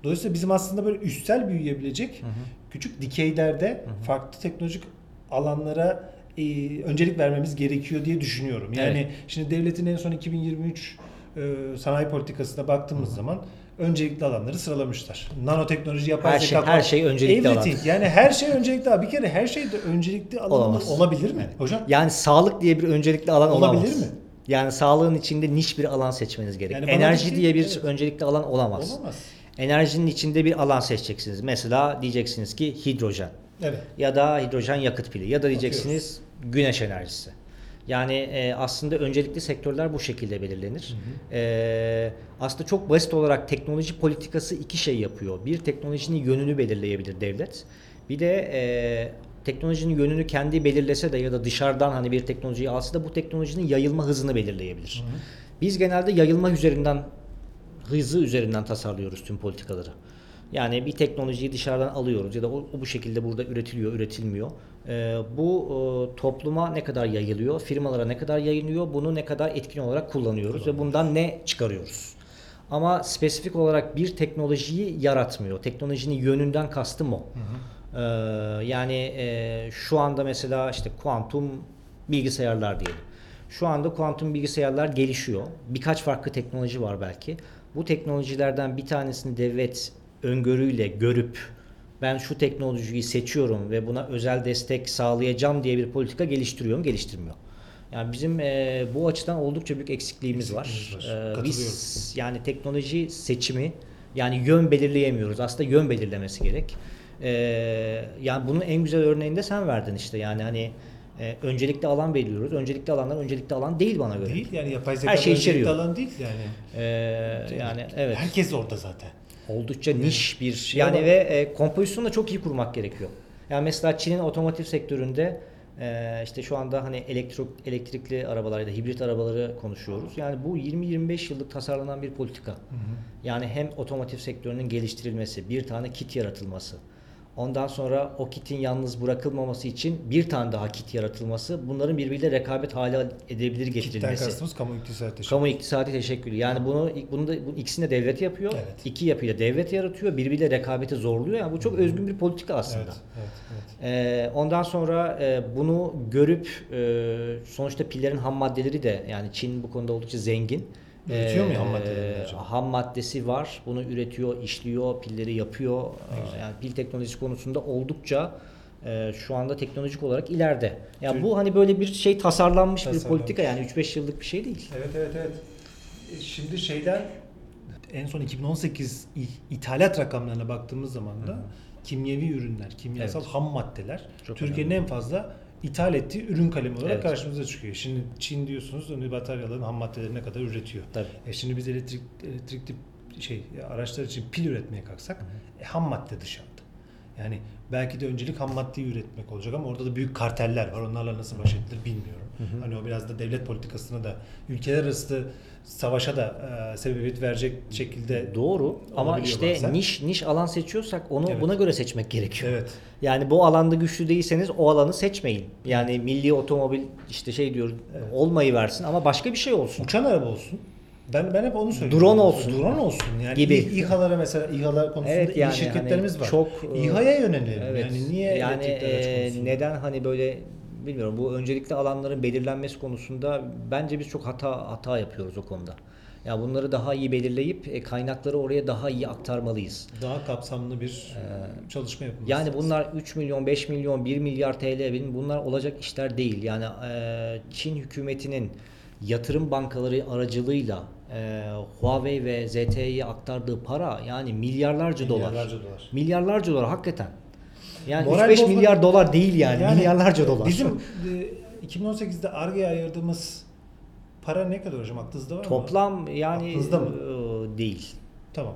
Dolayısıyla bizim aslında böyle üstsel büyüyebilecek küçük dikeylerde farklı teknolojik alanlara e, öncelik vermemiz gerekiyor diye düşünüyorum. Yani Evet. şimdi devletin en son 2023 e, sanayi politikasına baktığımız zaman öncelikli alanları sıralamışlar. Nanoteknoloji, yapay Her zeka, şey- her şey öncelikli alan. everything. Yani her şey öncelikli alan. Bir kere her şey de öncelikli alan Olamaz. olabilir mi? Hocam Yani sağlık diye bir öncelikli alan Olabilir olamaz. mi? Yani sağlığın içinde niş bir alan seçmeniz gerek. Yani Enerji şey- diye bir evet. öncelikli alan olamaz. olamaz. Enerjinin içinde bir alan seçeceksiniz. Mesela diyeceksiniz ki hidrojen Evet. ya da hidrojen yakıt pili ya da diyeceksiniz güneş enerjisi. Yani e, aslında öncelikli sektörler bu şekilde belirlenir. E, aslında çok basit olarak teknoloji politikası iki şey yapıyor. Bir teknolojinin yönünü belirleyebilir devlet. Bir de e, teknolojinin yönünü kendi belirlese de ya da dışarıdan hani bir teknolojiyi alsa da bu teknolojinin yayılma hızını belirleyebilir. Biz genelde yayılma üzerinden hızı üzerinden tasarlıyoruz tüm politikaları. Yani bir teknolojiyi dışarıdan alıyoruz ya da o, o bu şekilde burada üretiliyor, üretilmiyor. Ee, bu e, topluma ne kadar yayılıyor, firmalara ne kadar yayılıyor, bunu ne kadar etkin olarak kullanıyoruz ve bundan ne çıkarıyoruz. Ama spesifik olarak bir teknolojiyi yaratmıyor. Teknolojinin yönünden kastım o. Ee, yani e, şu anda mesela işte kuantum bilgisayarlar diyelim. Şu anda kuantum bilgisayarlar gelişiyor. Birkaç farklı teknoloji var belki. Bu teknolojilerden bir tanesini devlet öngörüyle görüp ben şu teknolojiyi seçiyorum ve buna özel destek sağlayacağım diye bir politika geliştiriyor mu? Geliştirmiyor. Yani bizim e, bu açıdan oldukça büyük eksikliğimiz var. Eksikliğimiz var. Ee, Katılıyorum. biz yani teknoloji seçimi yani yön belirleyemiyoruz. Aslında yön belirlemesi gerek. Ee, yani bunun en güzel örneğini de sen verdin işte. Yani hani e, öncelikli alan belirliyoruz. Öncelikli alanlar öncelikli alan değil bana göre. Değil yani yapay zeka Her şey öncelikli içeriyor. alan değil yani. Ee, yani evet. Herkes orada zaten. Oldukça niş bir Şey yani ama- ve e, kompozisyonu da çok iyi kurmak gerekiyor. Yani mesela Çin'in otomotiv sektöründe e, işte şu anda hani elektrik elektrikli arabalar ya da hibrit arabaları konuşuyoruz. Yani bu 20-25 yıllık tasarlanan bir politika. Yani hem otomotiv sektörünün geliştirilmesi, bir tane kit yaratılması. Ondan sonra o kitin yalnız bırakılmaması için bir tane daha kit yaratılması, bunların birbiriyle rekabet hale edebilir Kitten getirilmesi. kastımız kamu iktisadi teşekkür. Kamu iktisadi teşekkülü. Yani bunu bunu da bu ikisini de devlet yapıyor. Evet. İki yapıyla devlet yaratıyor. Birbiriyle rekabeti zorluyor. Yani bu çok özgün bir politika aslında. Evet, evet, evet. Ee, ondan sonra e, bunu görüp e, sonuçta pillerin ham maddeleri de yani Çin bu konuda oldukça zengin. Üretiyor mu Ee, ham maddelerini acaba? Ham maddesi var. Bunu üretiyor, işliyor, pilleri yapıyor. Ee, Yani pil teknolojisi konusunda oldukça e, şu anda teknolojik olarak ileride. Ya Tür- bu hani böyle bir şey tasarlanmış, bir Tasarlanmış. politika yani 3-5 yıllık bir şey değil. Evet evet evet. E, Şimdi şeyden en son 2018 i- ithalat rakamlarına baktığımız zaman da kimyevi ürünler, kimyasal Evet. ham maddeler Türkiye'nin en fazla ithal ettiği ürün kalemi olarak Evet. karşımıza çıkıyor. Şimdi Çin diyorsunuz hani bataryaların ham maddeleri ne kadar üretiyor. Tabii. E şimdi biz elektrik elektrikli şey araçlar için pil üretmeye kalksak e, ham madde dışarıda. Yani belki de öncelik ham maddeyi üretmek olacak ama orada da büyük karteller var. Onlarla nasıl baş edilir bilmiyorum. Hani o biraz da devlet politikasına da ülkeler arası savaşa da e, sebebiyet verecek şekilde Doğru ama işte bazen. niş niş alan seçiyorsak onu Evet. buna göre seçmek gerekiyor. Evet. Yani bu alanda güçlü değilseniz o alanı seçmeyin. Yani milli otomobil işte şey diyor olmayı versin ama başka bir şey olsun. Uçan araba olsun. Ben ben hep onu söylüyorum. Drone olsun. Drone olsun. Yani Gibi. İHA'lara mesela İHA'lar konusunda Evet, iyi yani şirketlerimiz hani var. çok, e, İHA'ya yönelelim. Evet. Yani niye yani e, neden hani böyle bilmiyorum bu öncelikli alanların belirlenmesi konusunda bence biz çok hata hata yapıyoruz o konuda. Ya bunları daha iyi belirleyip e, kaynakları oraya daha iyi aktarmalıyız. daha kapsamlı bir çalışma yapılması. Yani bunlar 3 milyon, 5 milyon, 1 milyar TL bin bunlar olacak işler değil. Yani e, Çin hükümetinin yatırım bankaları aracılığıyla e, Huawei ve ZTE'ye aktardığı para yani milyarlarca, dolar. Milyarlarca dolar. Milyarlarca dolar hakikaten. Yani Moral 3-5 bozma- milyar dolar değil yani, Yani milyarlarca dolar. Bizim e, 2018'de Arge'ye ayırdığımız para ne kadar hocam? Aklınızda var mı? Toplam yani Aklınızda mı? e, değil. Tamam.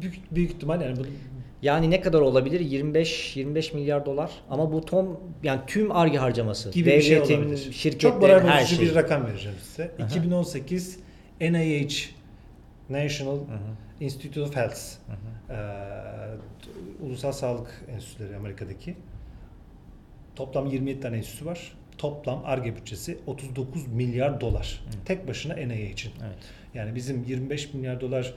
Büyük, büyük ihtimal yani bu Yani ne kadar olabilir? 25 25 milyar dolar. Ama bu tom yani tüm arge harcaması. gibi bir şey devletin, olabilir. Çok şirketlerin moral her bozucu şey. bir rakam vereceğim size. Aha. 2018 NIH National Institute of Health e, Ulusal Sağlık Enstitüleri Amerika'daki toplam 27 tane enstitüsü var. Toplam ARGE bütçesi 39 milyar dolar. Tek başına NIH'in. Evet. Yani bizim 25 milyar dolar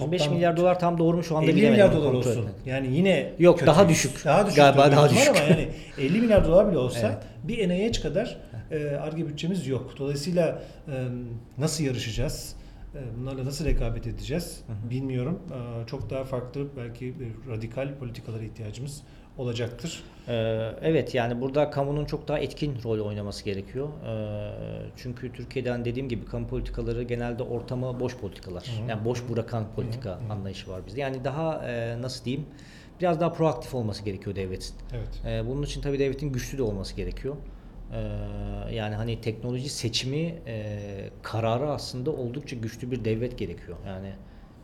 15 milyar dolar tam doğru mu şu anda 50 bilemedim. milyar dolar olsun. etmedim. Yani yine Yok, kötü. daha düşük. Daha düşük Galiba daha düşük. Ama yani [laughs] 50 milyar dolar bile olsa Evet. bir NIH kadar e, ARGE bütçemiz yok. Dolayısıyla e, nasıl yarışacağız? E, Bunlarla nasıl rekabet edeceğiz? Bilmiyorum. E, Çok daha farklı belki e, radikal politikalara ihtiyacımız olacaktır. Ee, evet yani burada kamunun çok daha etkin rol oynaması gerekiyor. Ee, çünkü Türkiye'den dediğim gibi kamu politikaları genelde ortamı boş politikalar. Hı. Yani boş bırakan politika Hı anlayışı var bizde. Yani daha e, nasıl diyeyim biraz daha proaktif olması gerekiyor devletin. Evet. Ee, bunun için tabii devletin güçlü de olması gerekiyor. Yani hani teknoloji seçimi e, kararı aslında oldukça güçlü bir devlet gerekiyor. Yani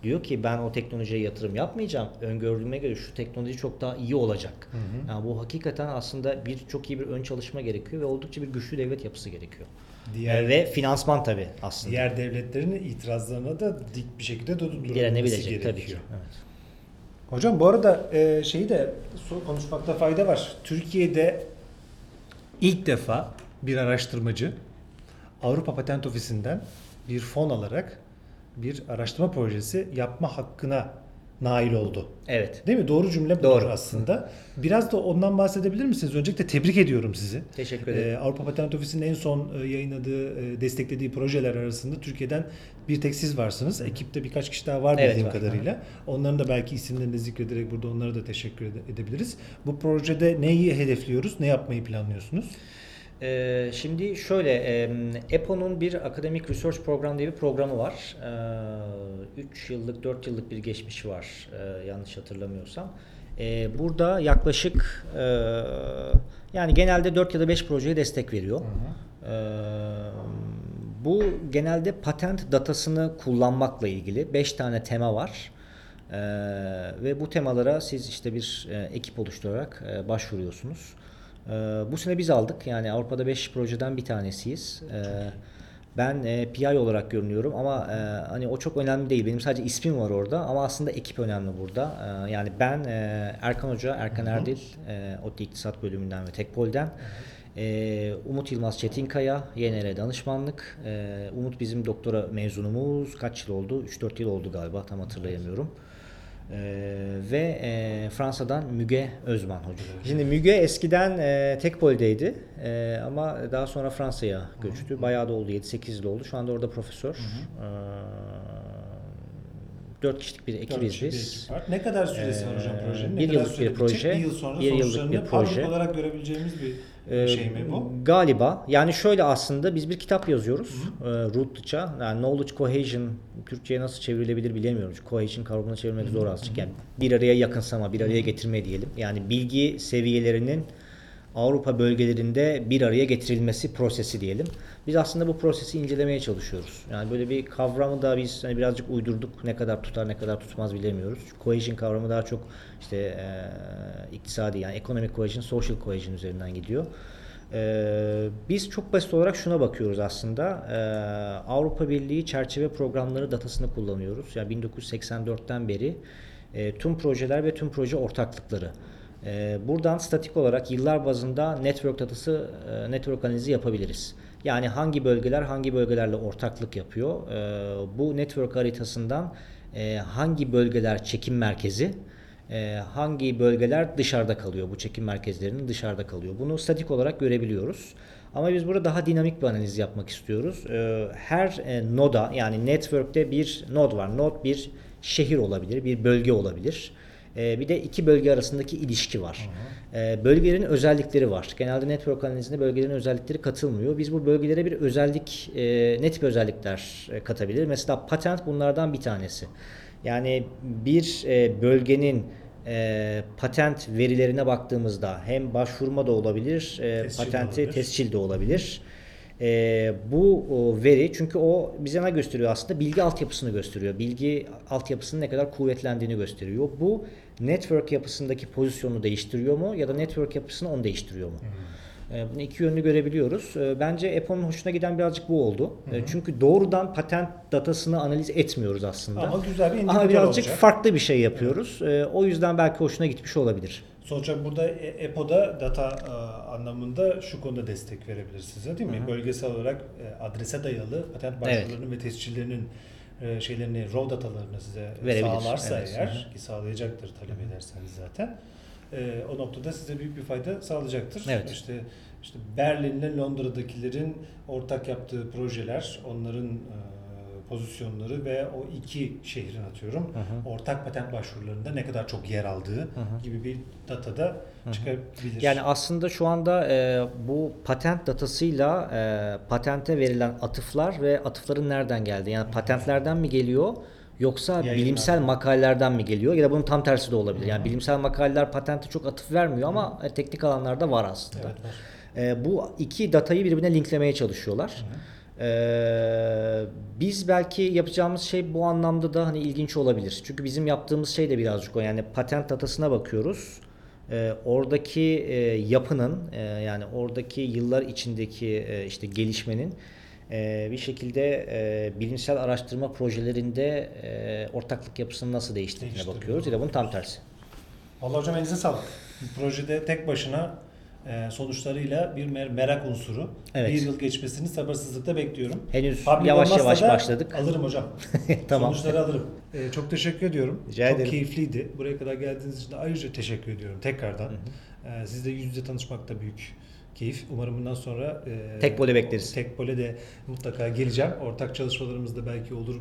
diyor ki ben o teknolojiye yatırım yapmayacağım. Öngördüğüme göre şu teknoloji çok daha iyi olacak. Hı hı. Yani bu hakikaten aslında bir çok iyi bir ön çalışma gerekiyor ve oldukça bir güçlü devlet yapısı gerekiyor. Diğer ve finansman tabii aslında. diğer devletlerin itirazlarına da dik bir şekilde durulması direnebilecek gerekiyor. tabii ki. Evet. Hocam bu arada e, şeyi de konuşmakta fayda var. Türkiye'de ilk defa bir araştırmacı Avrupa Patent Ofisi'nden bir fon alarak bir araştırma projesi yapma hakkına nail oldu. Evet. Değil mi? Doğru cümle bu Doğru. aslında. Biraz da ondan bahsedebilir misiniz? Öncelikle tebrik ediyorum sizi. Teşekkür ederim. Ee, Avrupa Patent Ofisi'nin en son e, yayınladığı, e, desteklediği projeler arasında Türkiye'den bir tek siz varsınız. Ekipte birkaç kişi daha var Evet, bildiğim var. kadarıyla. Onların da belki isimlerini de zikrederek burada onlara da teşekkür ede- edebiliriz. Bu projede neyi hedefliyoruz? Ne yapmayı planlıyorsunuz? Ee, şimdi şöyle, e, EPO'nun bir Academic Research Program diye bir programı var. 3 yıllık, 4 yıllık bir geçmişi var e, yanlış hatırlamıyorsam. E, burada yaklaşık e, yani genelde 4 ya da 5 projeye destek veriyor. E, bu genelde patent datasını kullanmakla ilgili 5 tane tema var. Ee, ve bu temalara siz işte bir e, ekip oluşturarak e, başvuruyorsunuz. Ee, bu sene biz aldık. Yani Avrupa'da 5 projeden bir tanesiyiz. Ee, ben e, PI olarak görünüyorum ama e, hani o çok önemli değil. Benim sadece ismim var orada ama aslında ekip önemli burada. Ee, yani ben e, Erkan Hoca, Erkan Erdil, e, ODTÜ İktisat Bölümünden ve Tekpol'den. Ee, Umut Yılmaz Çetinkaya, YNR danışmanlık. Ee, Umut bizim doktora mezunumuz. Kaç yıl oldu? 3-4 yıl oldu galiba tam hatırlayamıyorum. Ee, ve e, Fransa'dan Müge Özman hoca. Şimdi Müge eskiden e, Tekpol'deydi e, ama daha sonra Fransa'ya göçtü. Bayağı da oldu 7-8 yıl oldu. Şu anda orada profesör. Ee, 4 kişilik bir ekibiz bir biz. Ne kadar süresi var hocam Ee, projenin? Ne bir yıllık bir proje, Bir yıl sonra bir yıllık bir proje. olarak görebileceğimiz bir Ee, şey mi bu? Galiba. Yani şöyle aslında biz bir kitap yazıyoruz. E, Rootluca. Yani Knowledge Cohesion Türkçe'ye nasıl çevrilebilir bilemiyorum. Çünkü cohesion kavramını çevirmek zor azıcık. Yani bir araya yakınsama, bir araya getirme diyelim. Yani bilgi seviyelerinin Avrupa bölgelerinde bir araya getirilmesi prosesi diyelim. Biz aslında bu prosesi incelemeye çalışıyoruz. Yani böyle bir kavramı da biz hani birazcık uydurduk. Ne kadar tutar ne kadar tutmaz bilemiyoruz. Cohesion kavramı daha çok işte e, iktisadi yani economic cohesion, social cohesion üzerinden gidiyor. Ee, biz çok basit olarak şuna bakıyoruz aslında. Ee, Avrupa Birliği çerçeve programları datasını kullanıyoruz. Yani 1984'ten beri e, tüm projeler ve tüm proje ortaklıkları. Ee, buradan statik olarak yıllar bazında network datası, e, network analizi yapabiliriz. Yani hangi bölgeler hangi bölgelerle ortaklık yapıyor. Ee, bu network haritasından e, hangi bölgeler çekim merkezi, e, hangi bölgeler dışarıda kalıyor, bu çekim merkezlerinin dışarıda kalıyor. Bunu statik olarak görebiliyoruz. Ama biz burada daha dinamik bir analiz yapmak istiyoruz. E, her e, noda yani network'te bir node var. Node bir şehir olabilir, bir bölge olabilir. E, bir de iki bölge arasındaki ilişki var. E, bölgelerin özellikleri var. Genelde network analizinde bölgelerin özellikleri katılmıyor. Biz bu bölgelere bir özellik, e, ne tip özellikler e, katabilir? Mesela patent bunlardan bir tanesi. Yani bir e, bölgenin e, patent verilerine baktığımızda hem başvurma da olabilir, e, Tescil patenti olabilir. tescil de olabilir. E, bu o, veri çünkü o bize ne gösteriyor aslında? Bilgi altyapısını gösteriyor. Bilgi altyapısının ne kadar kuvvetlendiğini gösteriyor. Bu network yapısındaki pozisyonu değiştiriyor mu ya da network yapısını onu değiştiriyor mu? E, Bunu iki yönlü görebiliyoruz. E, Bence Apple'ın hoşuna giden birazcık bu oldu. E, Çünkü doğrudan patent datasını analiz etmiyoruz aslında. Ama güzel bir Ama indikatör birazcık olacak. farklı bir şey yapıyoruz. E, O yüzden belki hoşuna gitmiş olabilir. Sonuç olarak burada EPO'da data e, anlamında şu konuda destek verebilir size değil mi? Bölgesel olarak e, adrese dayalı patent Evet. başvurularının ve tescillerinin e, şeylerini, raw datalarını size Verebilir, sağlarsa evet. eğer ki sağlayacaktır talep ederseniz zaten. e, o noktada size büyük bir fayda sağlayacaktır. Evet. İşte işte Berlin'le Londra'dakilerin ortak yaptığı projeler, onların e, pozisyonları ve o iki şehrin atıyorum hı. ortak patent başvurularında ne kadar çok yer aldığı hı. gibi bir datada çıkabilir. Yani aslında şu anda e, bu patent datasıyla e, patente verilen atıflar ve atıfların nereden geldi? Yani patentlerden mi geliyor? Yoksa Yayınlar. bilimsel makalelerden mi geliyor? Ya da bunun tam tersi de olabilir. Yani bilimsel makaleler patente çok atıf vermiyor ama e, teknik alanlarda var aslında. Evet, var. E, bu iki datayı birbirine linklemeye çalışıyorlar. E, biz belki yapacağımız şey bu anlamda da hani ilginç olabilir. Çünkü bizim yaptığımız şey de birazcık o yani patent datasına bakıyoruz. E, oradaki e, yapının e, yani oradaki yıllar içindeki e, işte gelişmenin e, bir şekilde e, bilimsel araştırma projelerinde e, ortaklık yapısının nasıl değiştiğine bakıyoruz. Ya da bunun tam tersi. Vallahi hocam elinize sağlık. Projede tek başına sonuçlarıyla bir mer- merak unsuru. Evet. Bir yıl geçmesini sabırsızlıkla bekliyorum. Henüz Public yavaş yavaş başladık. Alırım hocam. [laughs] Tamam. Sonuçları alırım. E, çok teşekkür ediyorum. Rica çok ederim. keyifliydi. Buraya kadar geldiğiniz için de ayrıca teşekkür ediyorum tekrardan. E, sizle yüz yüze tanışmak da büyük keyif. Umarım bundan sonra e, Tek bole bekleriz. Tek bole de mutlaka geleceğim. Ortak çalışmalarımız da belki olur e,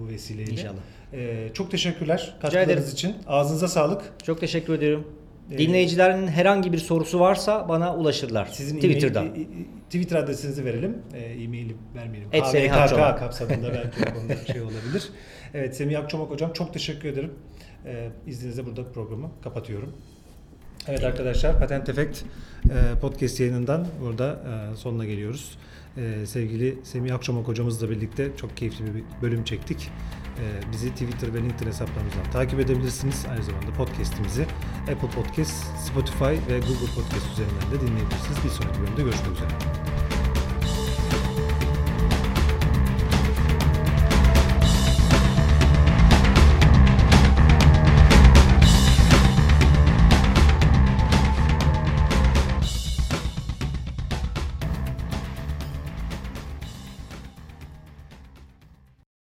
bu vesileyle. İnşallah. E, çok teşekkürler katkılarınız için. Ağzınıza sağlık. Çok teşekkür ediyorum. Ee, Dinleyicilerin herhangi bir sorusu varsa bana ulaşırlar. Sizin Twitter'dan. e-mail- Twitter adresinizi verelim. E, e-maili vermeyelim. Et. KVKK kapsamında belki [laughs] o konuda şey olabilir. Evet Semih Akçomak hocam çok teşekkür ederim. E, izninizle burada programı kapatıyorum. Evet arkadaşlar Patent Effect e, podcast yayınından burada e, sonuna geliyoruz. E, sevgili Semih Akçomak hocamızla birlikte çok keyifli bir bölüm çektik. E, bizi Twitter ve LinkedIn hesaplarımızdan takip edebilirsiniz. Aynı zamanda podcast'imizi Apple Podcast, Spotify ve Google Podcast üzerinden de dinleyebilirsiniz. Bir sonraki bölümde görüşmek üzere.